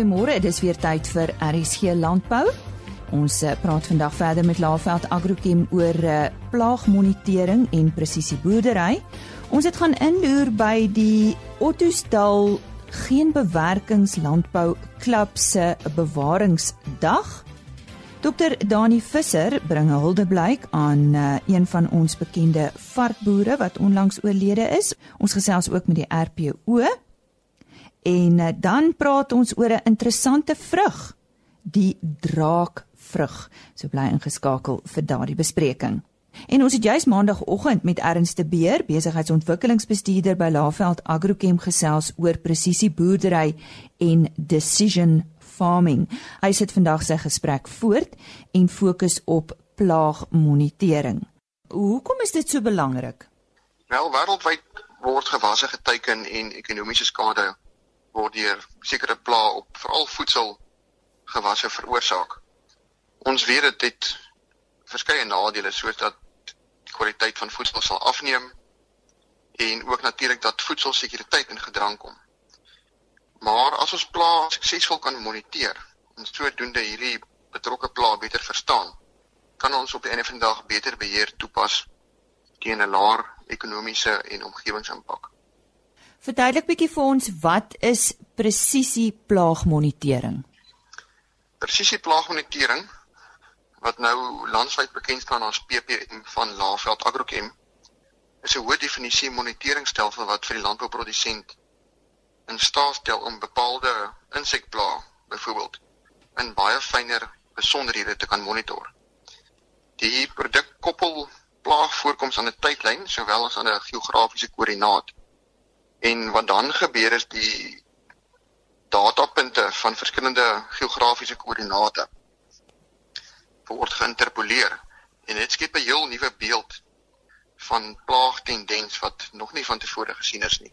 Goeiemôre, dit is weer tyd vir RSG Landbou. Ons eh, praat vandag verder met Laveld Agrochem oor uh, plaagmonitering en presisieboerdery. Ons het gaan inloer by die Ottosdal geen bewerkingslandbou klub se bewaringsdag. Dr Dani Visser bring 'n huldeblyk aan uh, een van ons bekende varkboere wat onlangs oorlede is. Ons gesels ook met die RPO En uh, dan praat ons oor 'n interessante vrug, die draakvrug. So bly ingeskakel vir daardie bespreking. En ons het juis maandagooggend met Ernst de Beer, besigheidsontwikkelingsbestuurder by Laveld Agrochem gesels oor presisieboerdery en decision farming. Hy sit vandag sy gesprek voort en fokus op plaagmonitering. Hoekom is dit so belangrik? Wel, wêreldwyd word gewasse geteken en ekonomiese skade word deur sekere plaae op veral voedsel gewasse veroorsaak. Ons weet dit het verskeie nadele soos dat die kwaliteit van voedsel sal afneem en ook natuurlik dat voedselsekuriteit in gedrang kom. Maar as ons plaae suksesvol kan moniteer en sodoende hierdie betrokke plaae beter verstaan, kan ons op die einde van die dag beter beheer toepas teen 'n laer ekonomiese en omgewingsimpak. Verduidelik bietjie vir ons wat is presisie plaagmonitering? Presisie plaagmonitering wat nou landwyd bekend staan as PPM van Laveld Agrochem is 'n hoë definisie moniteringstelsel wat vir die landbouprodusent in staat stel om bepaalde insekplaag byvoorbeeld in baie fynere besonderhede te kan monitor. Die produk koppel plaagvoorkoms aan 'n tydlyn sowel as aan 'n geografiese koördinaat En wat dan gebeur is die datapunte van verskillende geografiese koördinate word geïnterpoleer en dit skep 'n heel nuwe beeld van plaagtendens wat nog nie van tevore gesien is nie.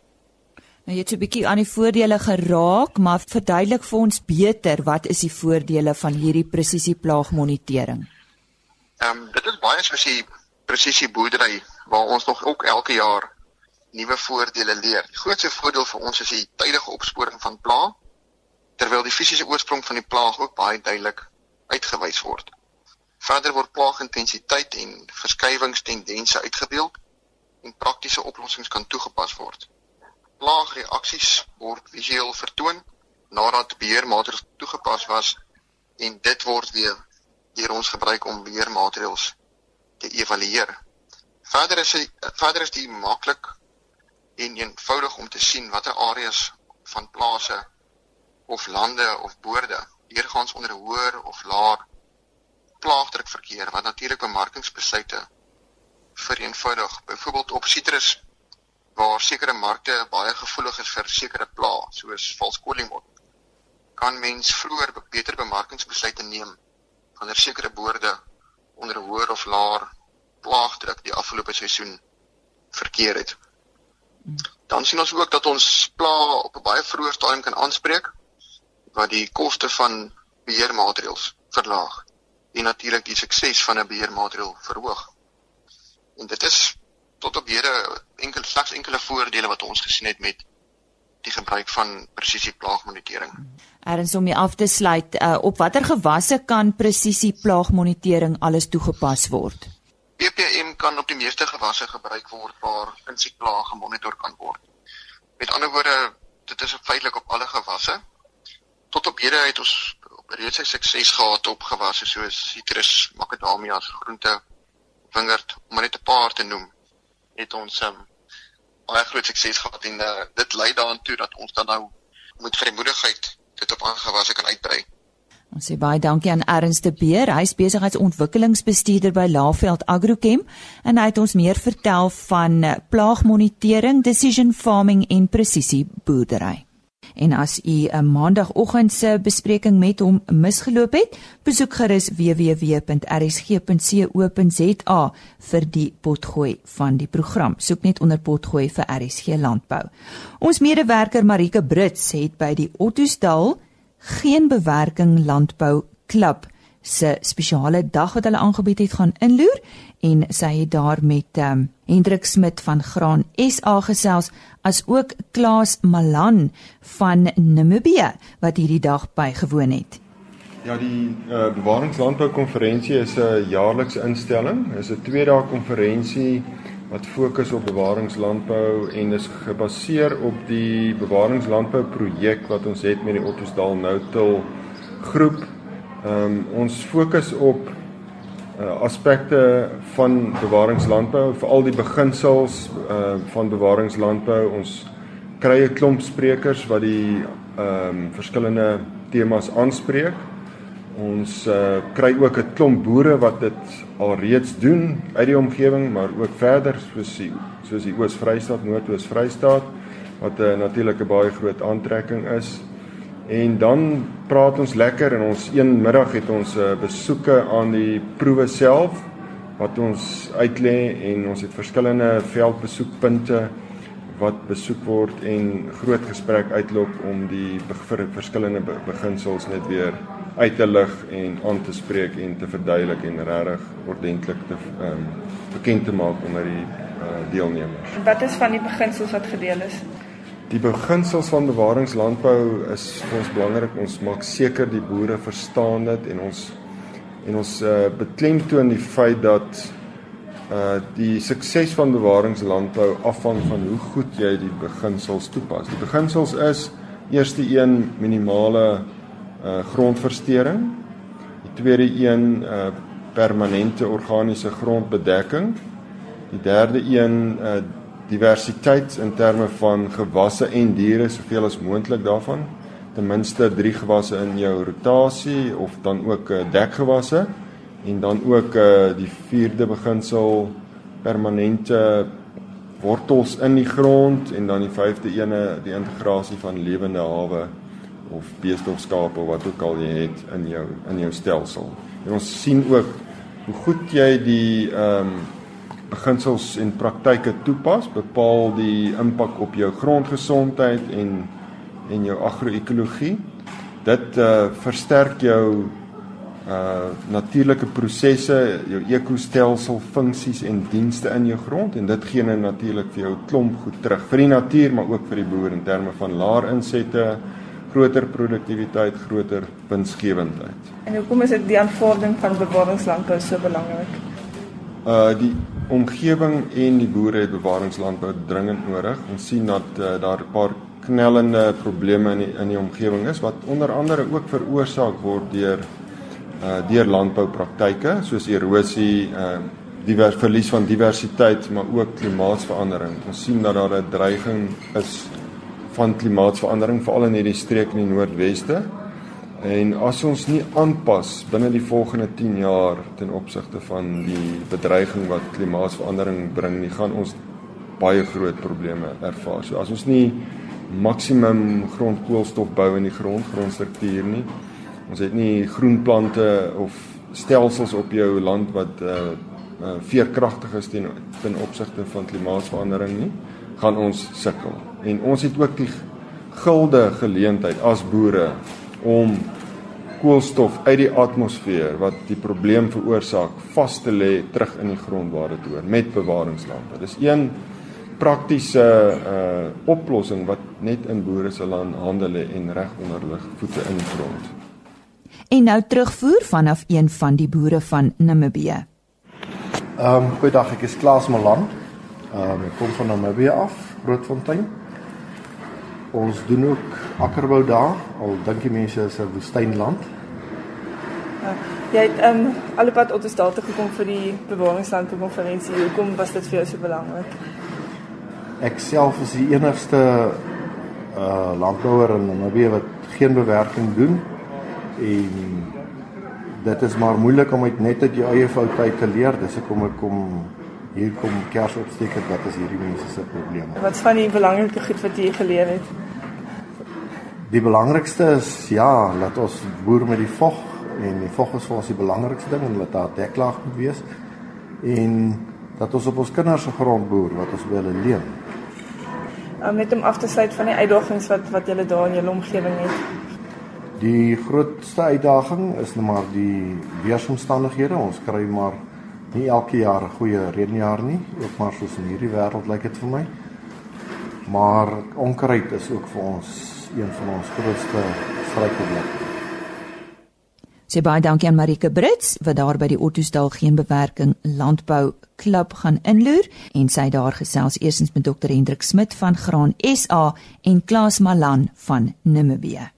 Nou jy het 'n bietjie aan die voordele geraak, maar verduidelik vir ons beter wat is die voordele van hierdie presisie plaagmonitering? Ehm um, dit is baie soos die presisie boerdery waar ons nog ook elke jaar nuwe voordele leer. Die grootste voordeel vir ons is die tydige opsporing van plaag terwyl die fisiese oorsprong van die plaag ook baie duidelik uitgewys word. Verder word plaagintensiteit en verskywingstendense uitgebeeld en praktiese oplossings kan toegepas word. Plaagreaksies word visueel vertoon nadat beheermaatreëls toegepas was en dit word weer deur ons gebruik om beheermaatreëls te evalueer. Verder is die, verder is die maklik en eenvoudig om te sien watter areas van plase of lande of boorde deurgaans onder 'n hoër of laer plaagdruk verkeer wat natuurlik bemarkingsbesluite vereenvoudig. Byvoorbeeld op sitrus waar sekere markte baie gevoelig is vir sekere plaae soos valskoolingmot kan mens vroeër beter bemarkingsbesluite neem wanneer sekere boorde onder 'n hoër of laer plaagdruk die afgelope seisoen verkeer het. Dan sien ons ook dat ons pla op 'n baie vroeë stadium kan aanspreek wat die koste van beheermaatreëls verlaag en natuurlik die sukses van 'n beheermaatreël verhoog. En dit is tot op hede enkel slegs enkele voordele wat ons gesien het met die gebruik van presisie plaagmonitering. Erns om mee af te sluit, uh, op watter gewasse kan presisie plaagmonitering alles toegepas word? PPM kan op die meeste gewasse gebruik word waar insekplaag gemonitor kan word. Met ander woorde, dit is feitelik op alle gewasse. Tot op hede het ons reeds sukses gehad op gewasse soos sitrus, makadamias, groente, wingerd, om net 'n paar te noem. Het ons um, baie groot sukses gehad en uh, dit lei daartoe dat ons dan nou met vrymoedigheid dit op aangewasse kan uitbrei. Ons sê baie dankie aan Ernst de Beer, hy is besigheidsontwikkelingsbestuurder by Laveld Agrochem en hy het ons meer vertel van eh, plaagmonitering, decision farming en presisie boerdery. En as u 'n maandagooggend se bespreking met hom misgeloop het, besoek gerus www.rsg.co.za vir die potgooi van die program. Soek net onder potgooi vir RSG landbou. Ons medewerker Marike Brits het by die Ottosdal geen bewerking landbou klub se spesiale dag wat hulle aangebied het gaan inloer en sy het daar met um, Hendrik Smit van Graan SA gesels as ook Klaas Malan van Namibië wat hierdie dag bygewoon het. Ja, die uh, Bewaringslandbou konferensie is 'n jaarlikse instelling. Dit is 'n twee dae konferensie wat fokus op bewaringslandbou en is gebaseer op die bewaringslandbou projek wat ons het met die Ottosdal Noutil groep. Ehm um, ons fokus op uh, aspekte van bewaringslandbou, veral die beginsels uh, van bewaringslandbou. Ons kry 'n klomp sprekers wat die ehm um, verskillende temas aanspreek. Ons uh, kry ook 'n klomp boere wat dit alreeds doen uit die omgewing, maar ook verder soos die soos die Oos-Vrystaat, Noord-Oos-Vrystaat wat 'n uh, natuurlike baie groot aantrekking is. En dan praat ons lekker en ons een middag het ons 'n uh, besoeke aan die proewe self wat ons uitlê en ons het verskillende veldbesoekpunte wat besoek word en groot gesprek uitloop om die vir verskillende beginsels net weer uit te lig en aan te spreek en te verduidelik en regtig ordentlik te ehm um, bekend te maak onder die uh, deelnemers. Wat is van die beginsels wat gedeel is? Die beginsels van bewaringslandbou is vir ons belangrik. Ons maak seker die boere verstaan dit en ons en ons uh, beklemtoon die feit dat uh die sukses van bewaringslandbou afhang van hoe goed jy die beginsels toepas. Die beginsels is eerste een minimale uh grondversteuring. Die tweede een uh permanente organiese grondbedekking. Die derde een uh diversiteit in terme van gewasse en diere soveel as moontlik daarvan. Ten minste 3 gewasse in jou rotasie of dan ook uh, dekgewasse en dan ook uh die vierde beginsel permanente wortels in die grond en dan die vyfde ene die integrasie van lewende hawe of beeste of wat ook al jy het in jou in jou stelsel. En ons sien ook hoe goed jy die ehm um, beginsels en praktyke toepas, bepaal die impak op jou grondgesondheid en en jou agro-ekologie. Dit uh versterk jou uh natuurlike prosesse, jou ekostelsel funksies en dienste in jou grond en dit gee nou natuurlik vir jou klomp goed terug vir die natuur maar ook vir die boer in terme van laer insette, groter produktiwiteit, groter winsgewendheid. En hoekom is dit die aanvaarding van bewaringslandbou so belangrik? Uh die omgewing en die boere het bewaringslandbou dringend nodig. Ons sien dat uh, daar 'n paar knellende probleme in die, in die omgewing is wat onder andere ook veroorsaak word deur uh deur landboupraktyke soos erosie, uh divers verlies van diversiteit, maar ook klimaatsverandering. Ons sien dat daar 'n dreiging is van klimaatsverandering veral in hierdie streek in die noordweste. En as ons nie aanpas binne die volgende 10 jaar ten opsigte van die bedreiging wat klimaatsverandering bring, nie gaan ons baie groot probleme ervaar. So as ons nie maksimum grondkoolstof bou in die grond, grondstruktuur nie. Ons het nie groenplante of stelsels op jou land wat uh, uh veerkragtig is ten ten opsigte van klimaatsverandering nie, gaan ons sukkel en ons het ook die gilde geleentheid as boere om koolstof uit die atmosfeer wat die probleem veroorsaak vas te lê terug in die grond waar dit hoort met bewaringslampe. Dis een praktiese uh oplossing wat net in boere se land hande lê en reg onder hulle voete in die grond. En nou terugvoer vanaf een van die boere van Namibië. Ehm um, goeiedag, ek is Klaas Malan. Ehm um, ek kom van Namibië af, Grootfontein. Ons doen ook akkerbou daar. Al dink die mense is 'n woestynland. Ja, jy het ehm um, alpad op die stad te gekom vir die bewaringsland konferensie. Hoekom was dit vir jou so belangrik? Ek self is die enigste uh landbouer in Namibië wat geen bewerking doen en dit is maar moeilik om net uit jou eie foute uit te leer. Dis hoekom ek kom hier kom kers opsteek het wat is hierdie mense se probleme. Wat van die belangrike goed wat jy geleer het? Die belangrikste is ja, laat ons boer met die vog en die vog is vir ons die belangrikste ding en laat daar deklaag moet wees en dat ons op ons kinders se grond boer wat ons wil leen. Om net om af te sluit van die uitdagings wat wat julle daar in julle omgewing het. Die grootste uitdaging is nou maar die weeromstandighede. Ons kry maar nie elke jaar 'n goeie reënjaar nie, ook maar soos in hierdie wêreld lyk dit vir my. Maar onkruid is ook vir ons een van ons grootste struikelblokke. Sy baie dankie aan Marike Brits wat daar by die Ottosdal geen bewerking landbou klub gaan inloer en sy daar gesels eersins met Dr Hendrik Smit van Graan SA en Klaas Malan van Namibië.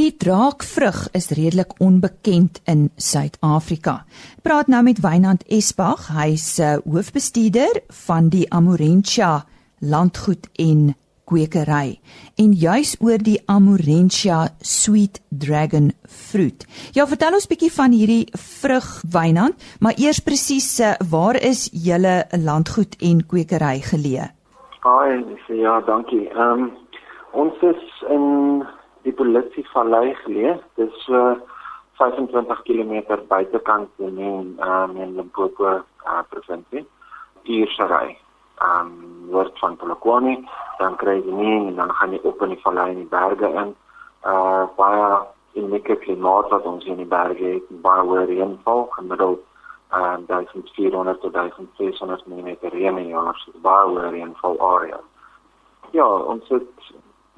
Die draakvrug is redelik onbekend in Suid-Afrika. Praat nou met Wynand Esbag, hy's uh, hoofbestuurder van die Amorentia landgoed en kwekery en juis oor die Amorentia Sweet Dragon Fruit. Ja, vertel ons bietjie van hierdie vrug Wynand, maar eers presies uh, waar is julle landgoed en kwekery geleë? Haai, ja, dankie. Ehm um, ons is in die Polisievallei geleë. Dis so 25 km buitekant in um, in Limpopo uh, provinsie. Diersery. Um word van Polokwane, dan kry jy nie en dan gaan jy op in die vallei in die berge in. Uh baie in die klimaat wat ons in die berge het, baie hoë reënval, gemiddeld um 1400 tot 1600 mm reën in 'n jaar, so baie hoë reënval area. Ja, ons het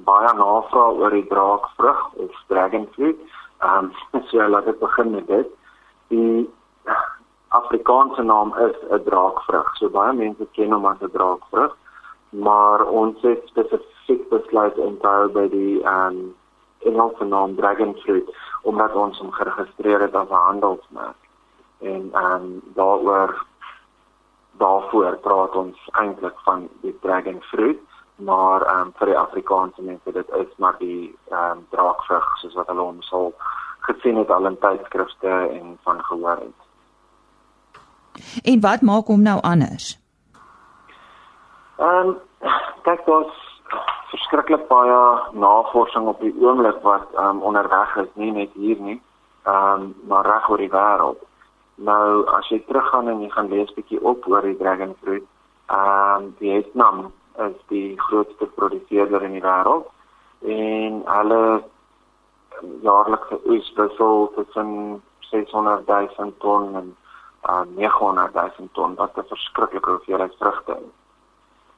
baie navraag oor die draakvrug of dragon fruit. Ehm um, so laat ek begin met dit. Die Afrikaanse naam is 'n draakvrug. So baie mense ken hom as 'n draakvrug, maar ons het spesifiek besluit om hou by die ehm um, Engelse naam dragon fruit omdat ons hom geregistreer het as 'n handelsmerk. En ehm um, daaroor daarvoor praat ons eintlik van die dragon fruit maar ehm um, vir die Afrikaanse mense dit is maar die ehm um, draakvrug soos wat hulle ons al gesien het al in tydskrifte en van gehoor het. En wat maak hom nou anders? Ehm um, kyk daar's verskriklik baie navorsing op die oomblik wat ehm um, onderweg is nie net hier nie, ehm um, maar reg oor die wêreld. Nou as jy teruggaan en jy gaan lees bietjie op oor die dragon fruit, ehm um, Vietnam is die grootste produseerder in die wêreld en hulle jaarlikse oes wissel tussen 600 000 ton en uh, 900 000 ton wat 'n verskriklike hoeveelheid vrugte is.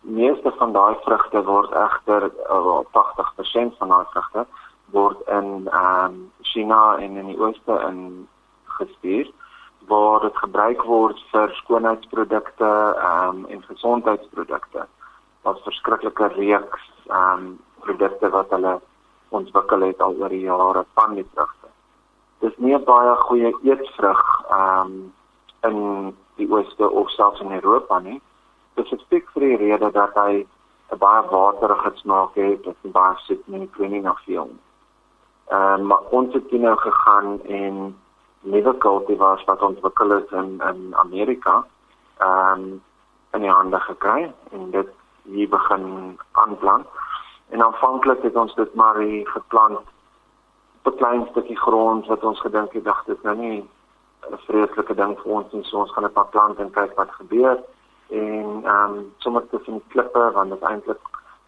Meeste van daai vrugte word egter uh, 80% van daai vrugte word in um, China en in die ooste in gestuur waar dit gebruik word vir skoonheidsprodukte um, en gesondheidsprodukte was verskriklike reeks ehm um, produkte wat hulle ontwikkel het al oor die jare van die vrugte. Dis nie 'n baie goeie eetvrug ehm um, in die ooste of selfs in Europa nie. Dit is spesifiek vir die rede dat hy 'n baie waterige smaak het, dit is baie soet en ek weet nie nog veel nie. Ehm um, maar ons het nou gegaan en nuwe kultivars wat ontwikkel is in in Amerika ehm um, in die hande gekry en dit hier begin aanplant. En aanvanklik het ons dit maar hier geplant op 'n klein stukkie grond wat ons gedink het dag dit nou nie 'n vreeslike ding vir ons nie, so ons gaan dit maar plant en kyk wat gebeur. En ehm um, sommer tussen klippe want dit eintlik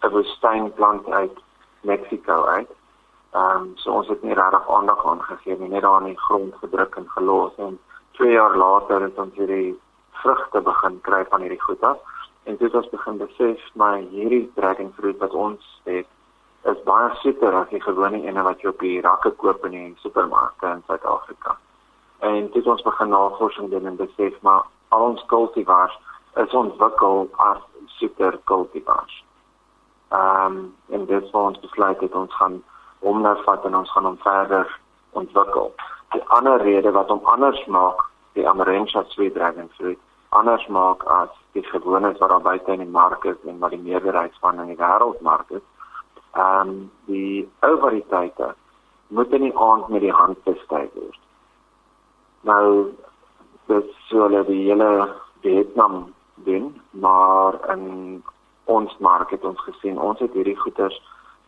'n woestynplant uit Mexico uit. Ehm um, so ons het nie regtig aandag aan gegee nie, net daar in die grond gedruk en gelos en 2 jaar later het ons hierdie vrugte begin kry van hierdie goed af en dit ons begin besef maar hierdie dragon fruit wat ons het is baie soeter as die gewone ene wat jy op die rakke koop in die supermarkte in Suid-Afrika. En dit ons begin navorsing doen en besef maar al ons kultivars is ontwikkel as soeter kultivars. Ehm um, en dit sou ons besluit het ons gaan hom nou vat en ons gaan hom verder ontwikkel. Die ander rede wat hom anders maak, die Amarentia sweet dragon fruit anders maak as die gewones wat daar buite in die mark is en wat die meerderheid van in die wêreldmark is. Ehm um, die ooriteite moet in die aand met die hand bestuur word. Nou dis so hulle die hele Vietnam doen, maar in ons mark het ons gesien ons het hierdie goeders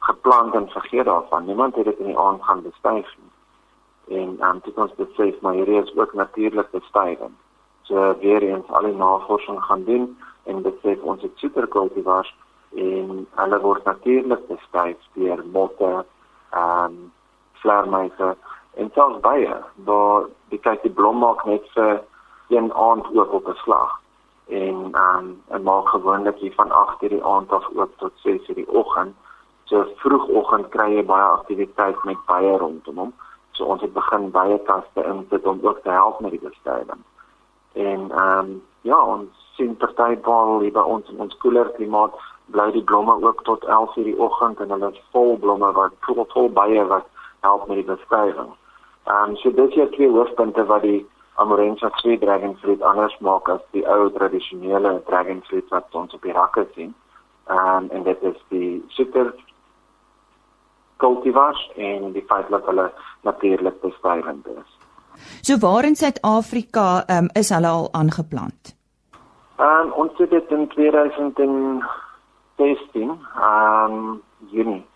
geplant en vergeet daarvan. Niemand het dit in die aand gaan bestuur nie. En ehm um, dit ons besef maar hierdie is ook natuurlik bestuivend so weer eens al die navorsing gaan doen en besef ons het superkultivars en hulle word natuurlik bestuif deur motte, ehm um, vleermuise en selfs bye waar die kyk die blom maak net vir een aand oop op 'n slag en ehm um, en maak gewoonlik hier van 8:00 die aand af oop tot 6:00 die oggend. So vroegoggend kry jy baie aktiwiteit met bye rondom hom. So ons het begin baie kaste insit om ook te help met die bestuiving. En ehm um, ja, ons sien partypaal hier by ons ons koeler klimaat bly die blomme ook tot 11:00 die oggend en hulle is vol blomme wat vol vol bye wat help met die bestuiving. Ehm um, so dis hier twee hoofpunte wat die Amarantha tree dragonfruit anders maak as die ou tradisionele dragonfruit wat ons op die rakke sien. Ehm um, en dit is die super cultivars en die feit dat hulle natuurlik bestuivend is. So waar in Suid-Afrika um, is hulle al aangeplant? Ehm um, ons het dit in 2016 ehm um, Junie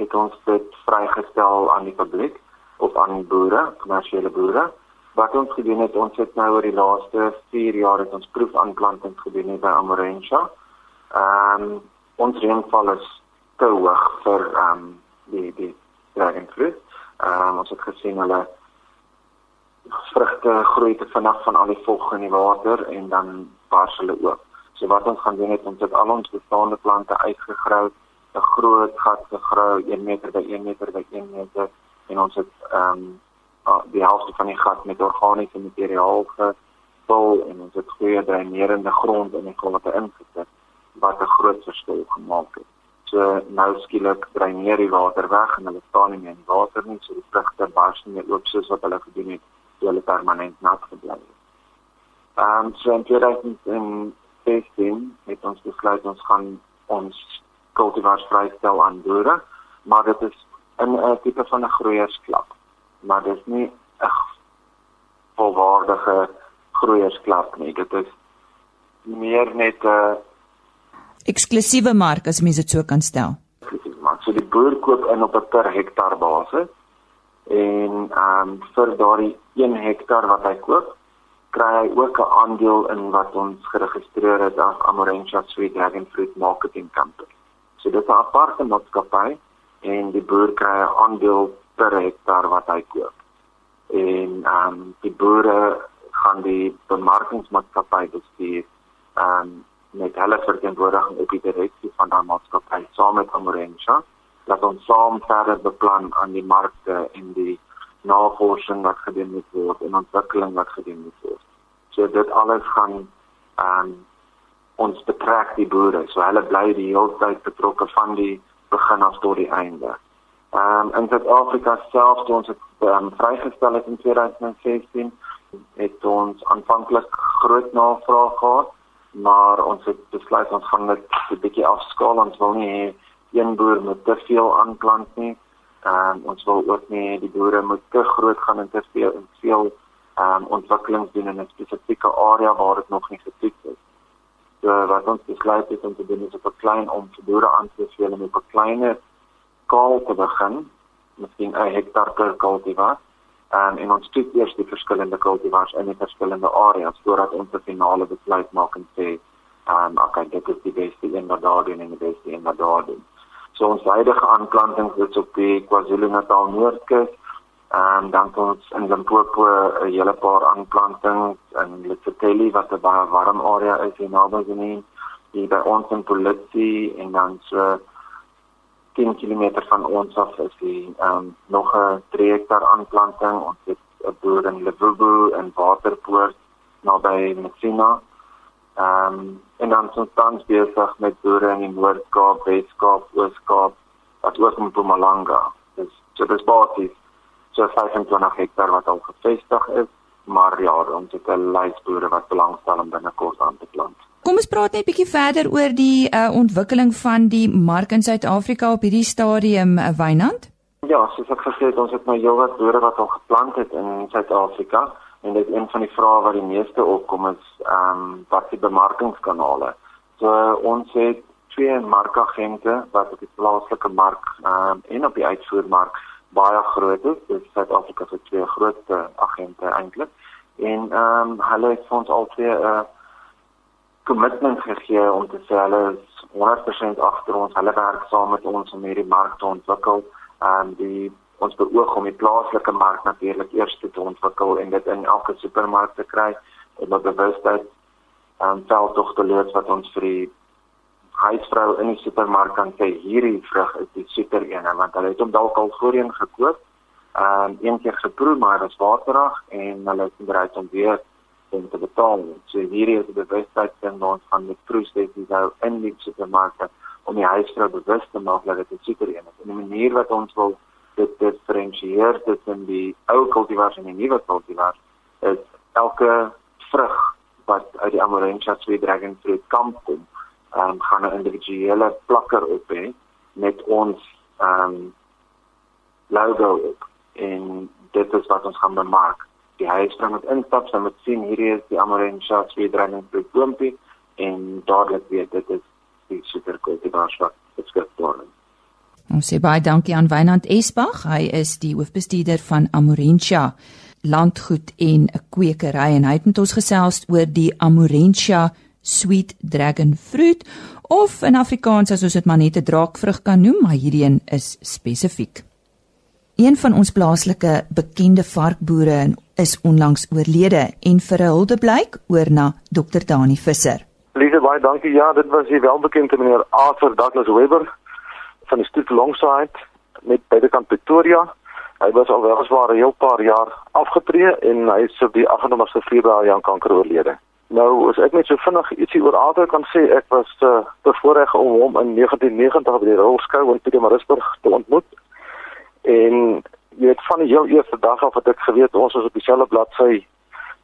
het ons dit vrygestel aan die publiek of aan boere, kommersiële boere. Wat ons gedoen het, ons het nou oor die laaste 4 jaar het ons proefaanplanting gedoen by Amarantha. Ehm um, ons reënval is te hoog vir ehm um, die die dragonfruit. Ehm um, ons het gesien hulle vrugte groei te vinnig van al die vog in die water en dan bars hulle oop. So wat ons gaan doen het ons het al ons bestaande plante uitgegrou, 'n groot gat gegrou, 1 meter by 1 meter by 1 meter en ons het ehm um, die helfte van die gat met organiese materiaal gevul en ons het goeie dreinerende grond in die grond ingesit wat 'n groot verskil gemaak het. So nou skielik dreineer die water weg en hulle staan nie meer in die water nie, so die vrugte bars nie meer oop soos wat hulle gedoen het hulle permanent nat gebly het. Ehm um, so in 2016 het ons besluit ons gaan ons cultivars vrystel aan boere, maar dit is in 'n tipe van 'n groeiersklap. Maar dit is nie 'n volwaardige groeiersklap nie. Dit is meer net 'n eksklusiewe mark as mens dit so kan stel. Maar so die boer koop in op 'n per hektaar basis en ehm um, vir daardie 1 hektaar wat hy koop, kry hy ook 'n aandeel in wat ons geregistreer het as Amarantha Sweet Dragon Fruit Marketing Company. So dit is 'n aparte maatskappy en die boer kry 'n aandeel per hektaar wat hy koop. En ehm um, die boere gaan die bemarkingsmaatskappy bestuur ehm um, met hulle verteenwoordiging op die direksie van daardie maatskappy saam met Amorencha dat ons saam verder beplan aan die markte en die navorsing wat gedoen moet word en ontwikkeling wat gedoen moet word. So dit alles gaan ehm um, ons betrek die boere. So hulle bly die hele tyd betrokke van die begin af tot die einde. Ehm um, in Suid-Afrika self toe ons het um, vrygestel het in 2016 het ons aanvanklik groot navraag gehad, maar ons het besluit ons gaan dit 'n bietjie afskaal. Ons wil nie een boer met te veel aanplant nie. Ehm um, ons wil ook nie die boere moet te groot gaan en te veel en veel ehm um, ontwikkelings doen in 'n spesifieke area waar dit nog nie getoets is. So wat ons besluit het om te doen is op 'n klein om vir boere aan te beveel om op 'n kleiner skaal te begin, miskien 'n hektaar per kultivar. Um, en ons kyk eers die verskillende kultivars in die verskillende areas voordat ons 'n finale besluit maak en sê, ehm, um, okay, dit is die beste een wat daar doen en die beste een wat daar doen. So ons huidige aanplantings is op die KwaZulu-Natal Noordkus. Ehm um, dan ons in Limpopo 'n hele paar aanplantings in Letsepeli wat 'n baie warm area is hier naby Benoni. Hier by ons in Politsi en dan so 10 km van ons af is die ehm um, nog 'n 3 hektaar aanplanting. Ons het 'n boer in Lebubu en Waterpoort naby Messina. Ehm um, en dan ons tans besig met boere in die Noord-Kaap, Wes-Kaap, Oos-Kaap, wat ook in Mpumalanga. Dis so dis basies so 25 hektaar wat al gevestig is, maar ja, ons het 'n lys boere wat belangstel om binnekort aan te plant. Kom ons praat net 'n bietjie verder oor die uh, ontwikkeling van die mark in Suid-Afrika op hierdie stadium, uh, Wynand. Ja, soos ek gesê het, ons het nou heelwat boere wat al geplant het in Suid-Afrika en dit is een van die vrae wat die meeste opkom is ehm um, wat die bemarkingskanale. So ons het twee markagente wat op die plaaslike mark ehm um, en op die uitvoermark baie groot is. Dit is Suid-Afrika se twee grootste agente eintlik. En ehm um, hulle het ons al twee 'n uh, kommitment gegee om te sê hulle is 100% agter ons. Hulle werk saam met ons om hierdie mark te ontwikkel. Ehm um, die ons beoog om die plaaslike mark natuurlik eers te ontwikkel en dit in elke supermark te kry en met bewustheid en tel tog te leer wat ons vir die huisvrou in die supermark kan sê hierdie vrug is die super ene want hulle het hom dalk al voorheen gekoop en um, een keer geproe maar dit is waterig en hulle is bereid om weer om te betaal. So hierdie is die bewustheid van ons van die proses nou in die supermarkte om die huisvrou bewus te maak dat dit 'n super ene is. En die manier wat ons wil dit diferensieer tussen die ou kultivars en die nuwe kultivars is elke vrug wat uit die Amarantha Sweet Dragon Fruit kamp kom, ehm um, gaan 'n individuele plakker op hê met ons ehm um, logo op en dit is wat ons gaan bemark. Die huisvrou moet instap, sy moet sien hierdie is die Amarantha Sweet Dragon Fruit boontjie en dadelik weet dit is die super kultivars wat geskep word. Ons sê baie dankie aan Wynand Esbach. Hy is die hoofbestuurder van Amorentia landgoed en 'n kwekery en hy het met ons gesels oor die Amorentia Sweet Dragon Fruit of in Afrikaans as ons dit maar net 'n draakvrug kan noem, maar hierdie een is spesifiek. Een van ons plaaslike bekende varkboere is onlangs oorlede en vir 'n huldeblyk oor na Dr Dani Visser. Lieve baie dankie. Ja, dit was die welbekende meneer Arthur Douglas Weber van die stoet longside met bydekant Pretoria. Hy was al weliswaar 'n heel paar jaar afgetree en hy is op die 28ste Februarie aan kanker oorlede. Nou, as ek net so vinnig ietsie oor Adrian kan sê, ek was uh, bevoorreg om hom in 1990 by die Rolskou in Pietermaritzburg te ontmoet. En jy weet van die heel eerste dag af het ek geweet ons is op dieselfde bladsy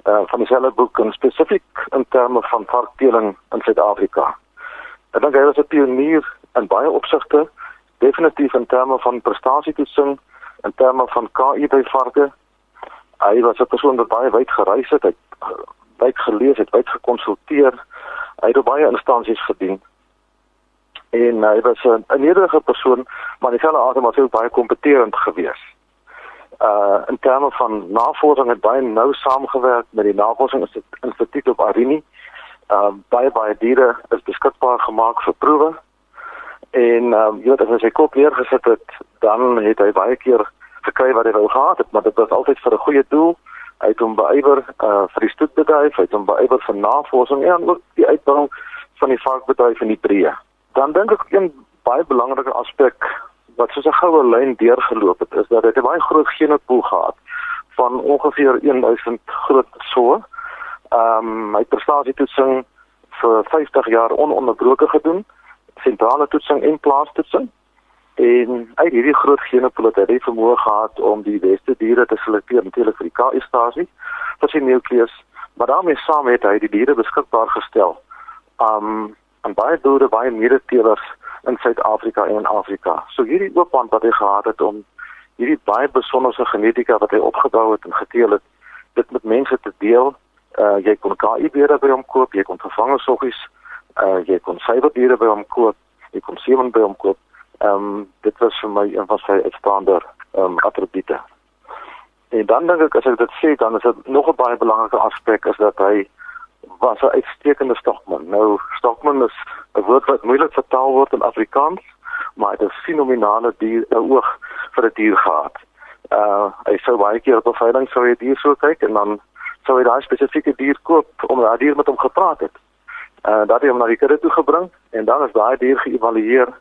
uh van dieselfde boek en spesifiek in terme van varkteeling in Suid-Afrika. Ek dink hy was 'n pionier in baie opsigte definitief in terme van prestasietoetsing, in terme van KI by varke. Hy was 'n persoon wat baie wyd gereis het, hy het wyd gelees, het wyd gekonsulteer. Hy het baie instansies gedien. En hy was 'n nederige persoon, maar hy het was hy baie kompeterend geweest. Uh in terme van navorsing het baie nou saamgewerk met die Navorsingsinstituut op Arini. Uh baie baie diere is beskikbaar gemaak vir proewe En um, jy weet as hy sy kop neergesit het, dan het hy baie keer gekry wat hy wou gehad het, maar dit was altyd vir 'n goeie doel. Hy het hom beywer uh, vir die stoetbedryf, hy het hom beywer vir navorsing en ook die uitbreiding van die varkbedryf in die breë. Dan dink ek een baie belangrike aspek wat soos 'n goue lyn deurgeloop het, is dat hy 'n baie groot genopool gehad van ongeveer 1000 groot soe. Ehm um, hy het prestasietoetsing vir 50 jaar ononderbroke gedoen sentrale toetsing en plaastoetsing. En uit hierdie groot genopool het hy vermoë gehad om die beste diere te selekteer natuurlik vir die KI-stasie vir sy nukleus, maar daarmee saam het hy die diere beskikbaar gestel um, aan baie boere, baie medeteelers in Suid-Afrika en in Afrika. So hierdie oopband wat hy gehad het om hierdie baie besonderse genetika wat hy opgebou het en geteel het, dit met mense te deel. Uh jy kon KI-beere by hom koop, jy kon vervange soggies uh jy kon syberdiere by hom koop, jy kon sewen by hom koop. Ehm um, dit was vir my een van sy uitstaande ehm um, attribute. En dan dink ek as ek dit sê, dan is dit nog 'n baie belangrike aspek is dat hy was 'n uitstekende stokman. Nou stokman is 'n woord wat moeilik vertaal word in Afrikaans, maar dit is fenominale dier oog vir 'n dier gehad. Uh hy sou baie keer op 'n veiling sou hy dier so kyk en dan sou hy daai spesifieke dier koop omdat daai dier met hom gepraat het uh, dat hy hom na die kudde toe gebring en dan is daai dier geëvalueer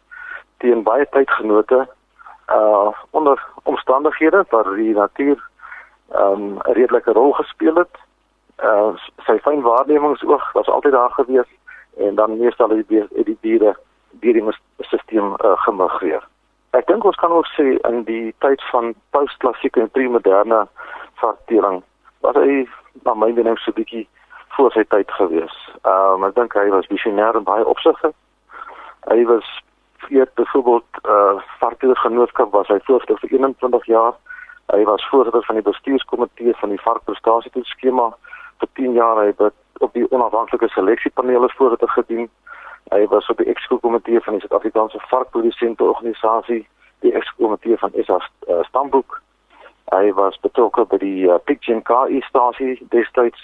teen baie tydgenote uh onder omstandighede waar die natuur um, 'n redelike rol gespeel het. Uh sy fyn waarnemingsoog was altyd daar gewees en dan meestal het die die diere deur die stelsel uh, gemigreer. Ek dink ons kan ook sê in die tyd van postklassieke en premoderne varktering was hy na my mening so 'n bietjie voor sy tyd gewees. Ehm um, ek dink hy was visionêr in baie opsigte. Hy was vir byvoorbeeld eh uh, varkende genootskap was hy voorsitter vir 21 jaar. Hy was voorsitter van die bestuurskomitee van die varkprestasietoetskema vir 10 jaar. Hy het op die onafhanklike seleksiepanele voorsitter gedien. Hy was op die ekskomitee van die Suid-Afrikaanse varkprodusente organisasie, die ekskomitee van SA uh, Stamboek. Hy was betrokke by die uh, Pidgin KI stasie destyds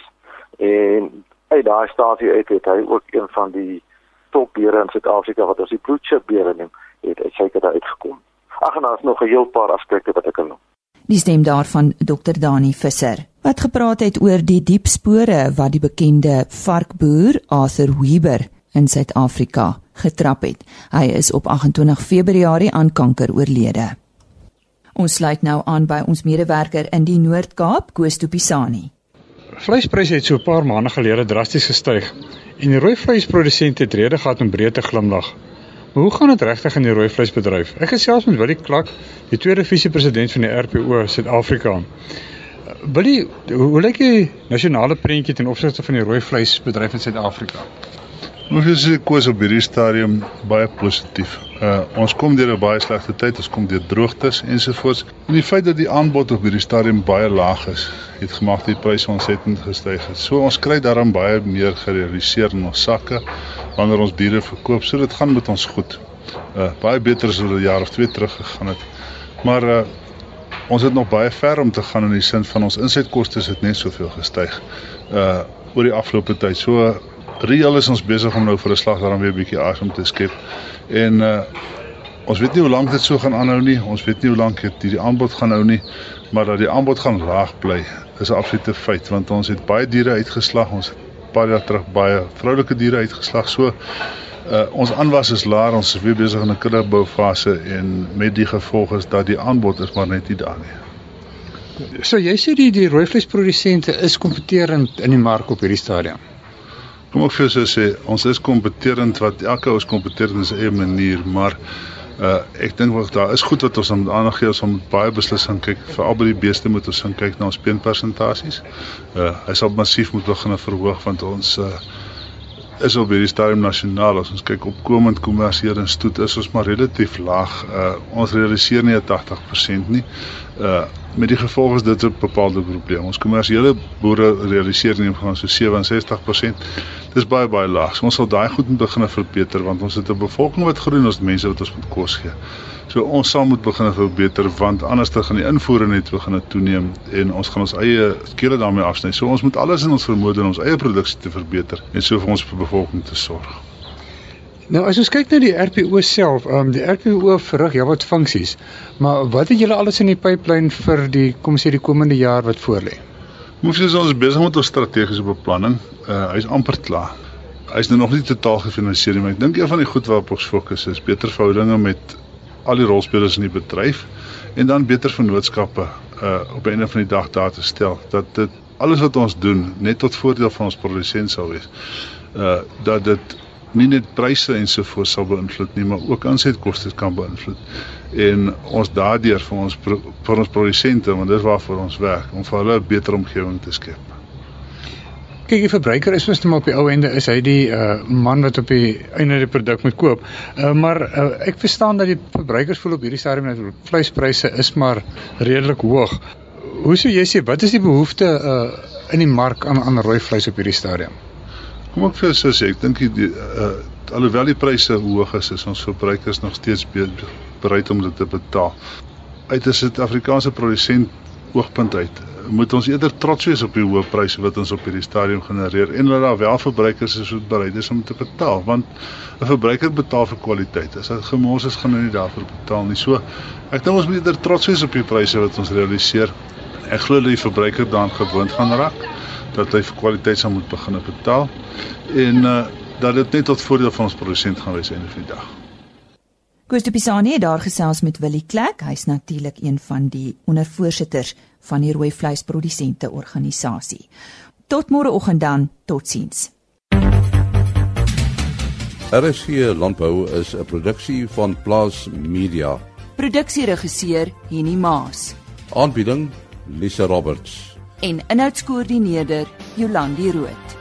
En uit daai stasie uit het hy ook een van die topbeere in Suid-Afrika wat ons die bloedchip beere noem, het uit sy kant uitgekom. Ag en daar's nog 'n heel paar aspekte wat ek kan noem. Die stem daarvan Dr Dani Visser wat gepraat het oor die diep spore wat die bekende varkboer Arthur Weber in Suid-Afrika getrap het. Hy is op 28 Februarie aan kanker oorlede. Ons sluit nou aan by ons medewerker in die Noord-Kaap, Koos Tupisani. Vleispryse het so 'n paar maande gelede drasties gestyg en die rooi vleisprodusente het rede gehad om breed te glimlag. Maar hoe gaan dit regtig in die rooi vleisbedryf? Ek gesels met Willie Klak, die tweede vise-president van die RPO Suid-Afrika. Willie, hoe lyk die nasionale prentjie ten opsigte van die rooi vleisbedryf in Suid-Afrika? Ons is koes op hierdie stadium baie positief. Uh ons kom deur 'n baie slegte tyd, ons kom deur droogtes ensovoorts. En die feit dat die aanbod op hierdie stadium baie laag is, het gemaak dat die pryse ontsettend gestyg het. So ons kry daarom baie meer gerealiseer in ons sakke wanneer ons diere verkoop. So dit gaan met ons goed. Uh baie beter as wat 'n jaar of 2 terug gegaan het. Maar uh ons het nog baie ver om te gaan in die sin van ons insetkoste het net soveel gestyg uh oor die afgelope tyd. So reël is ons besig om nou vir 'n slag daarom weer 'n bietjie asem te skep. En uh ons weet nie hoe lank dit so gaan aanhou nie. Ons weet nie hoe lank dit die, die aanbod gaan hou nie, maar dat die aanbod gaan laag bly is 'n absolute feit want ons het baie diere uitgeslag. Ons het paar jaar terug baie vroulike diere uitgeslag. So uh ons aanwas is laag. Ons is weer besig in 'n kinderbou-fase en met die gevolg is dat die aanbod is maar net nie daar nie. So jy sê die die rooi vleisprodusente is kompeterend in die mark op hierdie stadium. Kom ek vir jou sê, ons is kompeterend wat elke ou is kompeterend in sy eie manier, maar uh ek dink wat daar is goed wat ons aan aandag gee ons moet baie beslis gaan kyk vir al die beeste moet ons gaan kyk na ons peenpersentasies. Uh hy sal massief moet begin verhoog want ons uh is op hierdie stadium nasionaal as ons kyk opkomend kommersiële stoet is ons maar relatief laag. Uh ons realiseer nie 80% nie. Uh met die gevolg is dit 'n bepaalde probleem. Ons kommersiële boere realiseer nie van so 67%. Dis baie baie laag. So ons sal daai goed moet begin verbeter want ons het 'n bevolking wat groei en ons mense wat ons moet kos gee. So ons sal moet begin verbeter want anders dan gaan die invoere net begin toeneem en ons gaan ons eie skele daarmee afsny. So ons moet alles in ons vermoë doen om ons eie produksie te verbeter en so vir ons bevolking te sorg. Nou as ons kyk na die RPO self, ehm um, die RPO verrig ja wat funksies. Maar wat het julle alles in die pipeline vir die kom sê die komende jaar wat voorlê? Jy ons besig met ons strategiese beplanning. Uh hy's amper klaar. Hy's nou nog nie totaal gefinaliseer nie, maar ek dink een van die goed waarop ons fokus is beter verhoudinge met al die rolspelers in die bedryf en dan beter vennootskappe uh op 'n einde van die dag daar te stel dat dit alles wat ons doen net tot voordeel van ons produsent sal wees. Uh dat dit nie net pryse en so voort sal beïnvloed nie, maar ook aansetkoste kan beïnvloed. En ons daardeur vir ons vir ons produsente, want dis waarvoor ons werk, om vir hulle 'n beter omgewing te skep. Kyk, die verbruiker is mos net maar op die ou ende is hy die uh, man wat op die einde die produk moet koop. Uh, maar uh, ek verstaan dat die verbruikers voel op hierdie stadium dat vleispryse is maar redelik hoog. Hoe sou jy sê wat is die behoefte uh, in die mark aan aan rooi vleis op hierdie stadium? Kom ek vir sê ek dink die uh, alhoewel die pryse hoog is, is ons verbruikers nog steeds bereid om dit te betaal. Uit 'n Suid-Afrikaanse produsent oogpunt uit, moet ons eerder trots wees op die hoë pryse wat ons op hierdie stadium genereer en dat daar wel verbruikers is wat bereid is om te betaal, want 'n verbruiker betaal vir kwaliteit. As dit gemors is, gaan hy nie daarvoor betaal nie. So ek dink ons moet eerder trots wees op die pryse wat ons realiseer. Ek glo dat die verbruiker daaraan gewoond gaan raak dat hy vir kwaliteit sal moet begin betaal en uh, dat dit net tot voordeel van ons produsent gaan wees einde van die dag. Koos de Pisani het daar gesels met Willie Klek. Hy's natuurlik een van die ondervoorsitters van die rooi vleisprodusente organisasie. Tot môreoggend dan, totsiens. RSG Landbou is 'n produksie van Plaas Media. Produksieregisseur Henny Maas. Aanbieding Lisa Roberts en inhoudskoördineerder Jolandi Root.